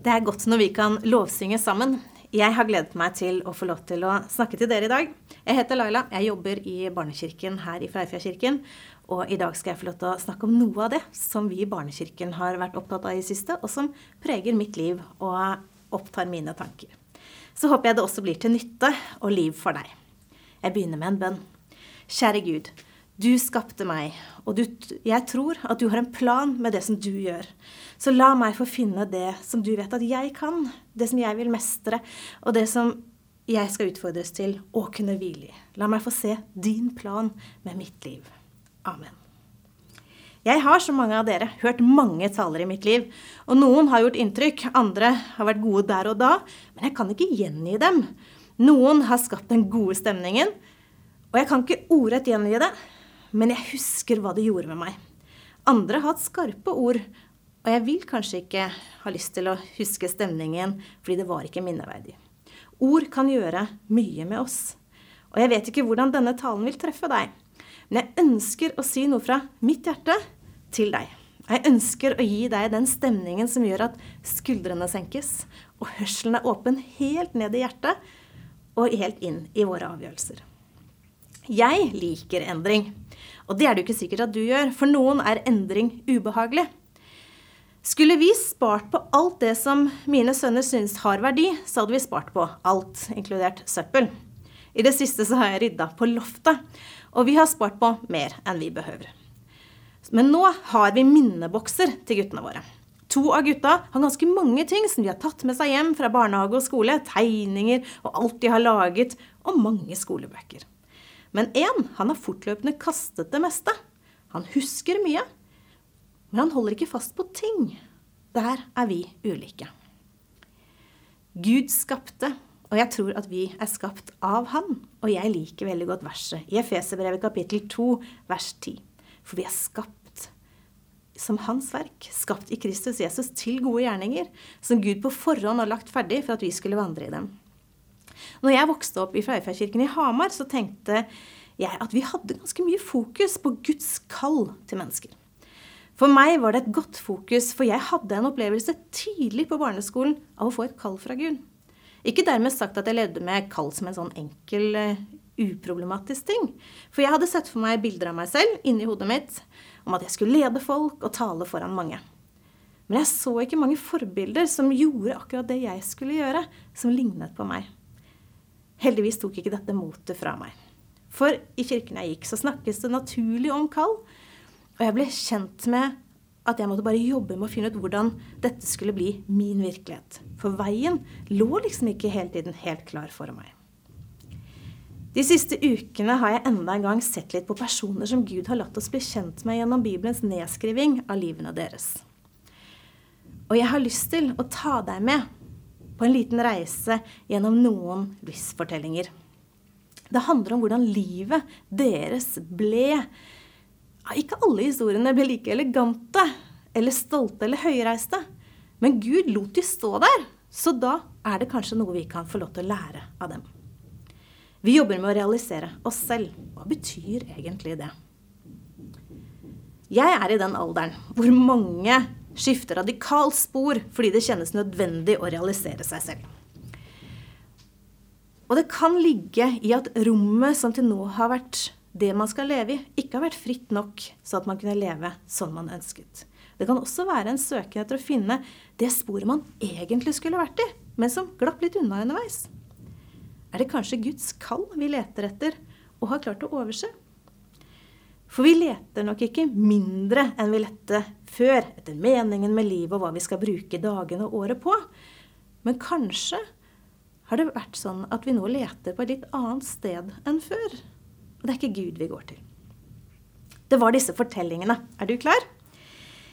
Det er godt når vi kan lovsynge sammen. Jeg har gledet meg til å få lov til å snakke til dere i dag. Jeg heter Laila. Jeg jobber i Barnekirken her i Freifjordkirken. Og i dag skal jeg få lov til å snakke om noe av det som vi i Barnekirken har vært opptatt av i siste, og som preger mitt liv og opptar mine tanker. Så håper jeg det også blir til nytte og liv for deg. Jeg begynner med en bønn. Kjære Gud. Du skapte meg, og du, jeg tror at du har en plan med det som du gjør. Så la meg få finne det som du vet at jeg kan, det som jeg vil mestre, og det som jeg skal utfordres til å kunne hvile i. La meg få se din plan med mitt liv. Amen. Jeg har, som mange av dere, hørt mange taler i mitt liv. Og noen har gjort inntrykk, andre har vært gode der og da, men jeg kan ikke gjengi dem. Noen har skapt den gode stemningen, og jeg kan ikke ordrett gjengi det, men jeg husker hva det gjorde med meg. Andre har hatt skarpe ord, og jeg vil kanskje ikke ha lyst til å huske stemningen, fordi det var ikke minneverdig. Ord kan gjøre mye med oss. Og jeg vet ikke hvordan denne talen vil treffe deg, men jeg ønsker å si noe fra mitt hjerte til deg. Jeg ønsker å gi deg den stemningen som gjør at skuldrene senkes, og hørselen er åpen helt ned i hjertet og helt inn i våre avgjørelser. Jeg liker endring. Og det er det jo ikke sikkert at du gjør. For noen er endring ubehagelig. Skulle vi spart på alt det som mine sønner syns har verdi, så hadde vi spart på alt, inkludert søppel. I det siste så har jeg rydda på loftet, og vi har spart på mer enn vi behøver. Men nå har vi minnebokser til guttene våre. To av gutta har ganske mange ting som de har tatt med seg hjem fra barnehage og skole. Tegninger og alt de har laget, og mange skolebøker. Men én, han har fortløpende kastet det meste. Han husker mye, men han holder ikke fast på ting. Der er vi ulike. Gud skapte, og jeg tror at vi er skapt av Han. Og jeg liker veldig godt verset i Efeserbrevet kapittel 2, vers 10. For vi er skapt som Hans verk, skapt i Kristus Jesus til gode gjerninger, som Gud på forhånd har lagt ferdig for at vi skulle vandre i dem. Når jeg vokste opp i Freifjordkirken i Hamar, så tenkte jeg at vi hadde ganske mye fokus på Guds kall til mennesker. For meg var det et godt fokus, for jeg hadde en opplevelse tidlig på barneskolen av å få et kall fra Gud. Ikke dermed sagt at jeg levde med kall som en sånn enkel, uh, uproblematisk ting. For jeg hadde sett for meg bilder av meg selv inni hodet mitt om at jeg skulle lede folk og tale foran mange. Men jeg så ikke mange forbilder som gjorde akkurat det jeg skulle gjøre, som lignet på meg. Heldigvis tok ikke dette motet fra meg. For i kirken jeg gikk, så snakkes det naturlig om kall. Og jeg ble kjent med at jeg måtte bare jobbe med å finne ut hvordan dette skulle bli min virkelighet. For veien lå liksom ikke hele tiden helt klar for meg. De siste ukene har jeg enda en gang sett litt på personer som Gud har latt oss bli kjent med gjennom Bibelens nedskriving av livene deres. Og jeg har lyst til å ta deg med på en liten reise gjennom noen livsfortellinger. Det handler om hvordan livet deres ble Ikke alle historiene ble like elegante eller stolte eller høyreiste. Men Gud lot de stå der, så da er det kanskje noe vi kan få lov til å lære av dem. Vi jobber med å realisere oss selv. Hva betyr egentlig det? Jeg er i den alderen hvor mange skifter radikalt spor fordi det kjennes nødvendig å realisere seg selv. Og det kan ligge i at rommet som til nå har vært det man skal leve i, ikke har vært fritt nok så at man kunne leve som man ønsket. Det kan også være en søken etter å finne det sporet man egentlig skulle vært i, men som glapp litt unna underveis. Er det kanskje Guds kall vi leter etter og har klart å overse? For vi leter nok ikke mindre enn vi lette før etter meningen med livet og hva vi skal bruke dagene og året på. Men kanskje har det vært sånn at vi nå leter på et litt annet sted enn før. Og det er ikke Gud vi går til. Det var disse fortellingene. Er du klar?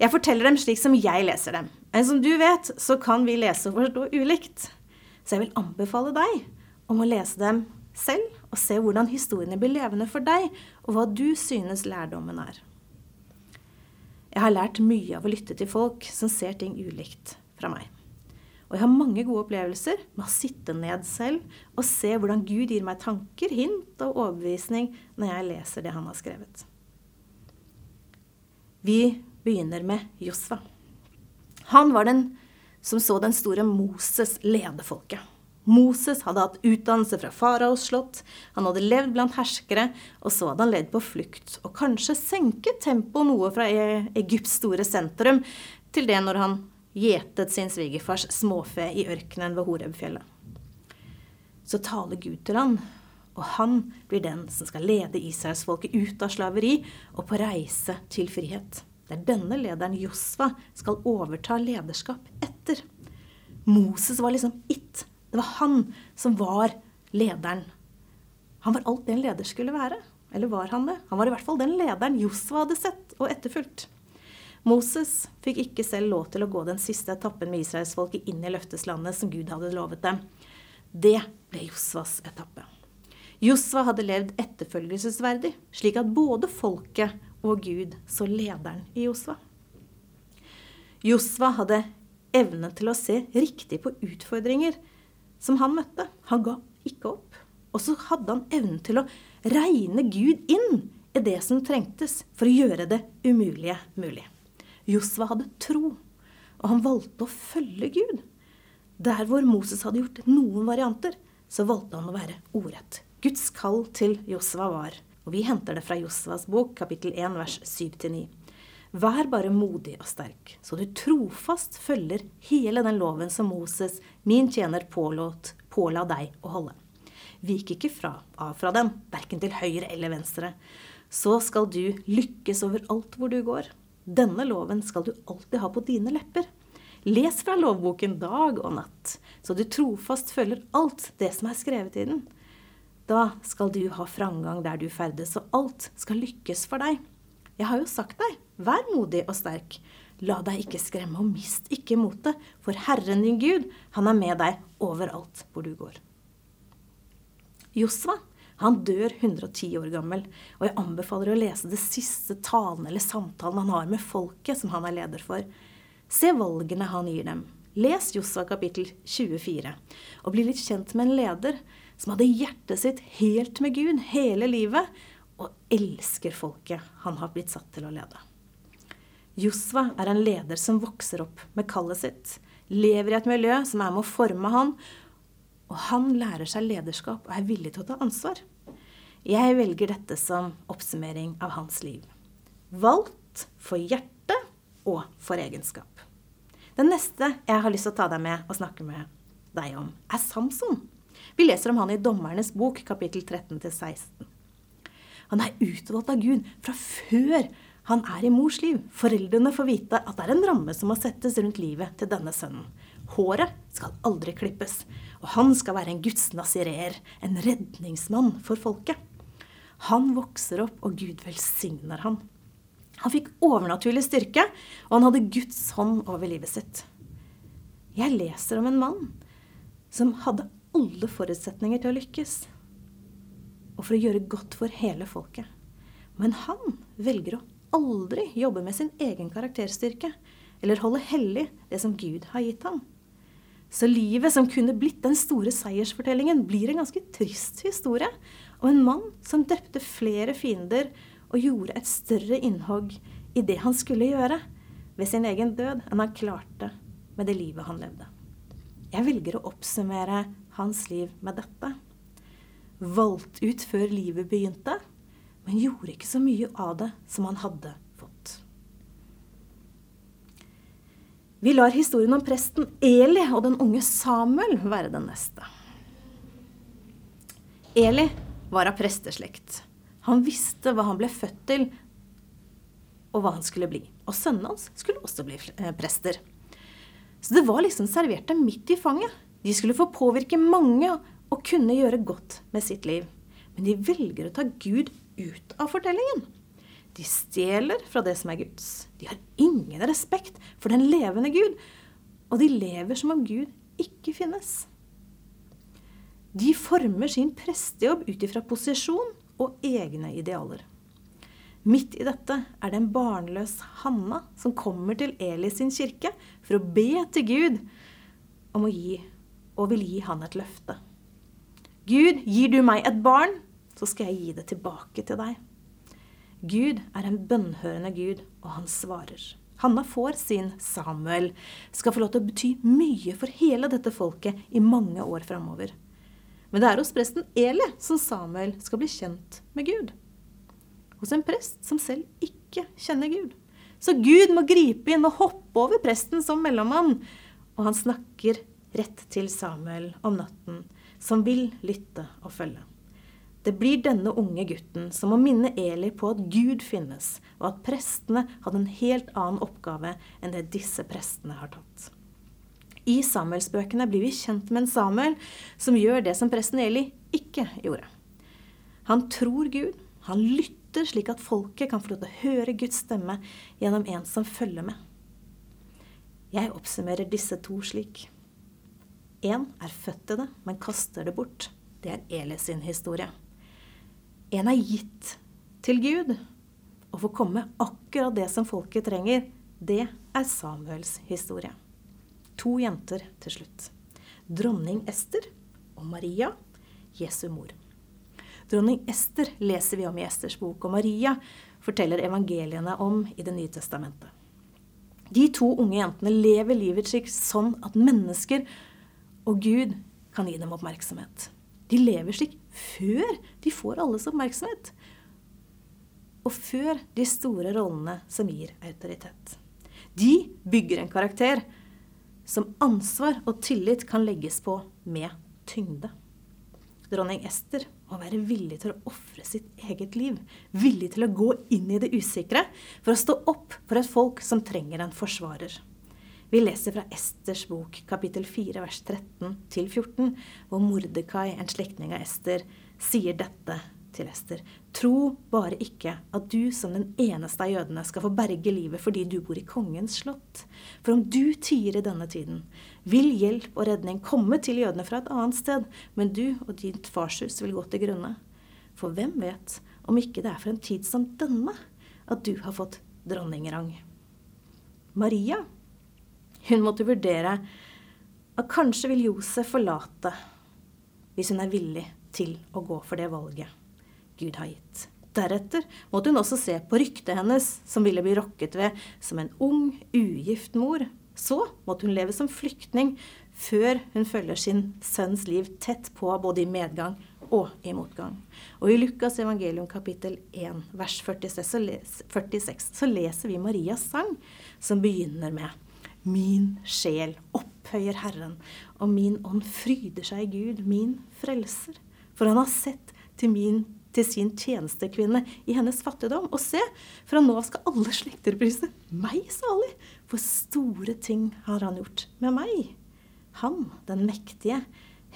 Jeg forteller dem slik som jeg leser dem. Men som du vet, så kan vi lese og forstå ulikt. Så jeg vil anbefale deg om å lese dem selv og se hvordan historiene blir levende for deg, og hva du synes lærdommen er. Jeg har lært mye av å lytte til folk som ser ting ulikt fra meg. Og jeg har mange gode opplevelser med å sitte ned selv og se hvordan Gud gir meg tanker, hint og overbevisning når jeg leser det han har skrevet. Vi begynner med Josfa. Han var den som så den store Moses lede folket. Moses hadde hatt utdannelse fra faraos slott, han hadde levd blant herskere, og så hadde han levd på flukt, og kanskje senket tempoet noe fra E- Egypts store sentrum til det når han gjetet sin svigerfars småfe i ørkenen ved Horebfjellet. Så taler Gud til han, og han blir den som skal lede israelsfolket ut av slaveri og på reise til frihet. Det er denne lederen Josva skal overta lederskap etter. Moses var liksom it. Det var han som var lederen. Han var alt det en leder skulle være. Eller var han det? Han var i hvert fall den lederen Josva hadde sett og etterfulgt. Moses fikk ikke selv lov til å gå den siste etappen med israelsfolket inn i løfteslandet som Gud hadde lovet dem. Det ble Josvas etappe. Josva hadde levd etterfølgelsesverdig, slik at både folket og Gud så lederen i Josva. Josva hadde evne til å se riktig på utfordringer som han møtte. Han ga ikke opp. Og så hadde han evnen til å regne Gud inn i det som trengtes for å gjøre det umulige mulig. Josva hadde tro, og han valgte å følge Gud. Der hvor Moses hadde gjort noen varianter, så valgte han å være ordrett. Guds kall til Josva var, og vi henter det fra Josvas bok, kapittel 1, vers 7-9. Vær bare modig og sterk, så du trofast følger hele den loven som Moses, min tjener, pålåt, påla deg å holde. Vik ikke fra, av fra den, verken til høyre eller venstre. Så skal du lykkes overalt hvor du går. Denne loven skal du alltid ha på dine lepper. Les fra lovboken dag og natt, så du trofast følger alt det som er skrevet i den. Da skal du ha framgang der du ferdes, og alt skal lykkes for deg. Jeg har jo sagt deg, vær modig og sterk. La deg ikke skremme, og mist ikke motet, for Herren din Gud, han er med deg overalt hvor du går. Josva han dør 110 år gammel, og jeg anbefaler å lese det siste talen eller samtalen han har med folket som han er leder for. Se valgene han gir dem. Les Josva kapittel 24, og bli litt kjent med en leder som hadde hjertet sitt helt med Gud hele livet, og elsker folket han har blitt satt til å lede. Josva er en leder som vokser opp med kallet sitt, lever i et miljø som er med å forme han, og han lærer seg lederskap og er villig til å ta ansvar. Jeg velger dette som oppsummering av hans liv. Valgt for hjerte og for egenskap. Den neste jeg har lyst til å ta deg med og snakke med deg om, er Samson. Vi leser om han i Dommernes bok, kapittel 13-16. Han er utvalgt av Gud fra før han er i mors liv. Foreldrene får vite at det er en ramme som må settes rundt livet til denne sønnen. Håret skal aldri klippes, og han skal være en Guds nazireer, en redningsmann for folket. Han vokser opp, og Gud velsigner han. Han fikk overnaturlig styrke, og han hadde Guds hånd over livet sitt. Jeg leser om en mann som hadde alle forutsetninger til å lykkes, og for å gjøre godt for hele folket. Men han velger å aldri jobbe med sin egen karakterstyrke, eller holde hellig det som Gud har gitt ham. Så livet som kunne blitt den store seiersfortellingen, blir en ganske trist historie om en mann som drepte flere fiender og gjorde et større innhogg i det han skulle gjøre, ved sin egen død, enn han klarte med det livet han levde. Jeg velger å oppsummere hans liv med dette. Valgt ut før livet begynte, men gjorde ikke så mye av det som han hadde fått. Vi lar historien om presten Eli og den unge Samuel være den neste. Eli var av presteslekt. Han visste hva han ble født til, og hva han skulle bli. Og sønnene hans skulle også bli eh, prester. Så det var liksom servert dem midt i fanget. De skulle få påvirke mange og kunne gjøre godt med sitt liv. Men de velger å ta Gud ut av fortellingen. De stjeler fra det som er Guds. De har ingen respekt for den levende Gud. Og de lever som om Gud ikke finnes. De former sin prestejobb ut ifra posisjon og egne idealer. Midt i dette er det en barnløs Hanna som kommer til Eli sin kirke for å be til Gud om å gi, og vil gi han et løfte. Gud, gir du meg et barn, så skal jeg gi det tilbake til deg. Gud er en bønnhørende Gud, og han svarer. Hanna får sin Samuel, skal få lov til å bety mye for hele dette folket i mange år framover. Men det er hos presten Eli som Samuel skal bli kjent med Gud. Hos en prest som selv ikke kjenner Gud. Så Gud må gripe inn og hoppe over presten som mellommann. Og han snakker rett til Samuel om natten, som vil lytte og følge. Det blir denne unge gutten som må minne Eli på at Gud finnes, og at prestene hadde en helt annen oppgave enn det disse prestene har tatt. I Samuelsbøkene blir vi kjent med en Samuel som gjør det som presten Eli ikke gjorde. Han tror Gud, han lytter slik at folket kan få lov til å høre Guds stemme gjennom en som følger med. Jeg oppsummerer disse to slik. Én er født til det, men kaster det bort. Det er Eli sin historie. En er gitt til Gud. Å få komme akkurat det som folket trenger, det er Samuels historie. To jenter til slutt. Dronning Ester og Maria, Jesu mor. Dronning Ester leser vi om i Esters bok, og Maria forteller evangeliene om i Det nye testamentet. De to unge jentene lever livet sitt sånn at mennesker og Gud kan gi dem oppmerksomhet. De lever slik før de får alles oppmerksomhet. Og før de store rollene som gir autoritet. De bygger en karakter som ansvar og tillit kan legges på med tyngde. Dronning Ester må være villig til å ofre sitt eget liv. Villig til å gå inn i det usikre for å stå opp for et folk som trenger en forsvarer. Vi leser fra Esters bok, kapittel 4, vers 13 til 14, hvor Mordekai, en slektning av Ester, sier dette til Ester. Tro bare ikke at du som den eneste av jødene skal få berge livet fordi du bor i kongens slott. For om du tier i denne tiden, vil hjelp og redning komme til jødene fra et annet sted, men du og ditt farshus vil gå til grunne. For hvem vet om ikke det er for en tid som denne at du har fått dronningrang. Maria hun måtte vurdere at kanskje vil Josef forlate hvis hun er villig til å gå for det valget Gud har gitt. Deretter måtte hun også se på ryktet hennes, som ville bli rokket ved som en ung, ugift mor. Så måtte hun leve som flyktning før hun følger sin sønns liv tett på både i medgang og i motgang. Og i Lukas evangelium kapittel 1 vers 46 46, så leser vi Marias sang, som begynner med Min sjel opphøyer Herren, og min ånd fryder seg i Gud, min frelser. For han har sett til, min, til sin tjenestekvinne i hennes fattigdom. Og se, fra nå av skal alle slekter prise meg salig, for store ting har han gjort med meg. Han, den mektige,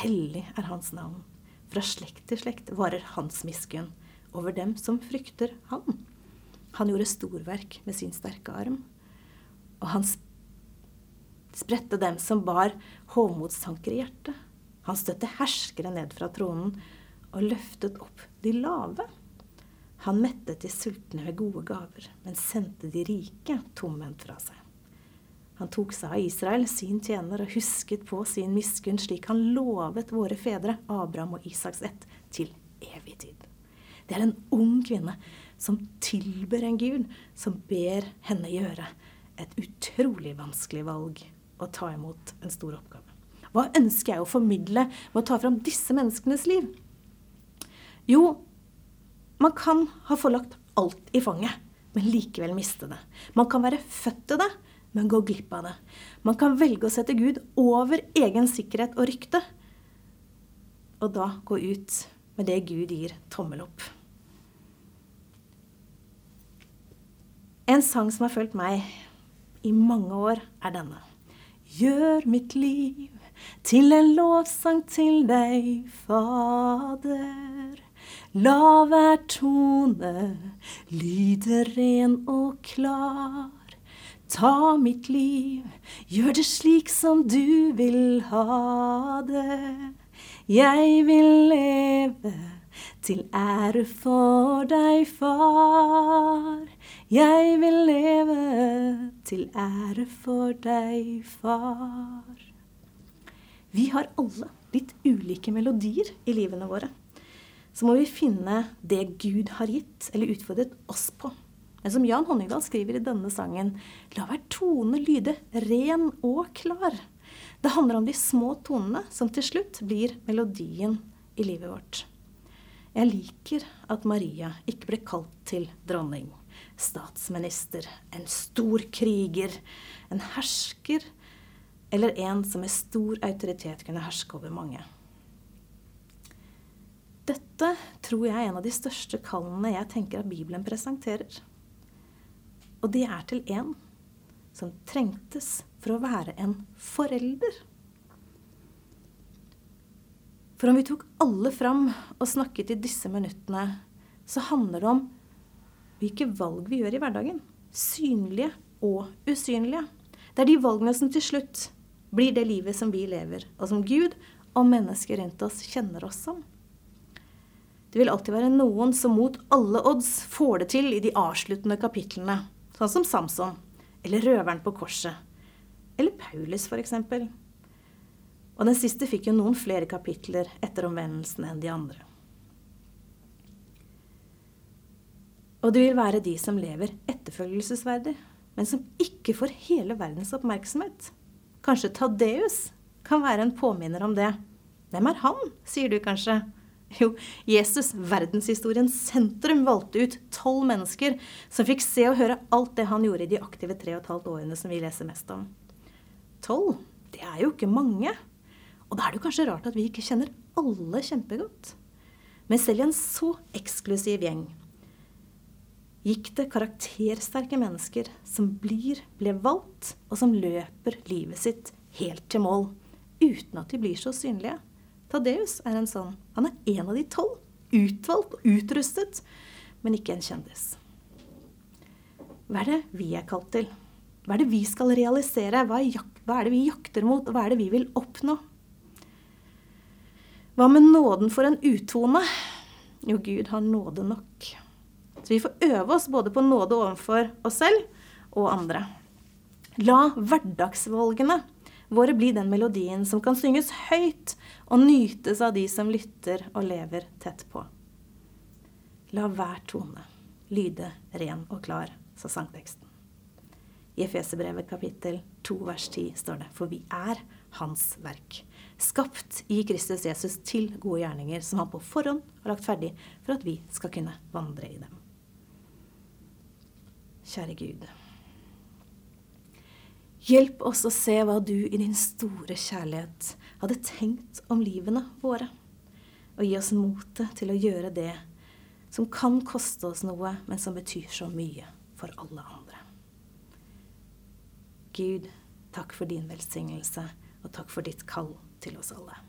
hellig er hans navn. Fra slekt til slekt varer hans miskunn over dem som frykter han. Han gjorde storverk med sin sterke arm, og hans spredte dem som bar hovmodstanker i hjertet. Han støtte herskere ned fra tronen og løftet opp de lave. Han mettet de sultne med gode gaver, men sendte de rike tomhendt fra seg. Han tok seg av Israel, sin tjener, og husket på sin miskunn, slik han lovet våre fedre, Abraham og Isaks ett, til evig tid. Det er en ung kvinne som tilber en gud, som ber henne gjøre et utrolig vanskelig valg å ta imot en stor oppgave. Hva ønsker jeg å formidle med å ta fram disse menneskenes liv? Jo, man kan ha forlagt alt i fanget, men likevel miste det. Man kan være født til det, men gå glipp av det. Man kan velge å sette Gud over egen sikkerhet og rykte, og da gå ut med det Gud gir tommel opp. En sang som har fulgt meg i mange år, er denne. Gjør mitt liv til en lovsang til deg, Fader. La hver tone lyde ren og klar. Ta mitt liv, gjør det slik som du vil ha det. Jeg vil leve til ære for deg, far. Jeg vil leve til ære for deg, far. Vi har alle litt ulike melodier i livene våre. Så må vi finne det Gud har gitt eller utfordret oss på. Men som Jan Honningdal skriver i denne sangen, la hver tone lyde ren og klar. Det handler om de små tonene som til slutt blir melodien i livet vårt. Jeg liker at Maria ikke ble kalt til dronning, statsminister, en stor kriger, en hersker eller en som med stor autoritet kunne herske over mange. Dette tror jeg er en av de største kallene jeg tenker at Bibelen presenterer. Og det er til en som trengtes for å være en forelder. For om vi tok alle fram og snakket i disse minuttene, så handler det om hvilke valg vi gjør i hverdagen. Synlige og usynlige. Det er de valgene som til slutt blir det livet som vi lever, og som Gud og mennesker rundt oss kjenner oss som. Det vil alltid være noen som mot alle odds får det til i de avsluttende kapitlene, sånn som Samson, eller røveren på korset, eller Paulus f.eks. Og den siste fikk jo noen flere kapitler etter omvendelsen enn de andre. Og det vil være de som lever etterfølgelsesverdig, men som ikke får hele verdens oppmerksomhet. Kanskje Tadeus kan være en påminner om det. Hvem er han, sier du kanskje? Jo, Jesus, verdenshistoriens sentrum, valgte ut tolv mennesker som fikk se og høre alt det han gjorde i de aktive tre og et halvt årene som vi leser mest om. Tolv, det er jo ikke mange. Og da er det jo kanskje rart at vi ikke kjenner alle kjempegodt. Men selv i en så eksklusiv gjeng gikk det karaktersterke mennesker som blir, ble valgt, og som løper livet sitt helt til mål, uten at de blir så synlige. Tadeus er en sånn. Han er en av de tolv. Utvalgt og utrustet, men ikke en kjendis. Hva er det vi er kalt til? Hva er det vi skal realisere? Hva er, det vi jakter mot? Hva er det vi vil oppnå? Hva med nåden for en utone? Jo, Gud har nåde nok. Så vi får øve oss både på nåde overfor oss selv og andre. La hverdagsvalgene våre bli den melodien som kan synges høyt og nytes av de som lytter og lever tett på. La hver tone lyde ren og klar, sa sangteksten. I Efeserbrevet kapittel 2 vers 10 står det, for vi er Hans verk skapt i Kristus Jesus til gode gjerninger som han på forhånd har lagt ferdig for at vi skal kunne vandre i dem. Kjære Gud. Hjelp oss å se hva du i din store kjærlighet hadde tenkt om livene våre, og gi oss motet til å gjøre det som kan koste oss noe, men som betyr så mye for alle andre. Gud, takk for din velsignelse, og takk for ditt kall til oss alle.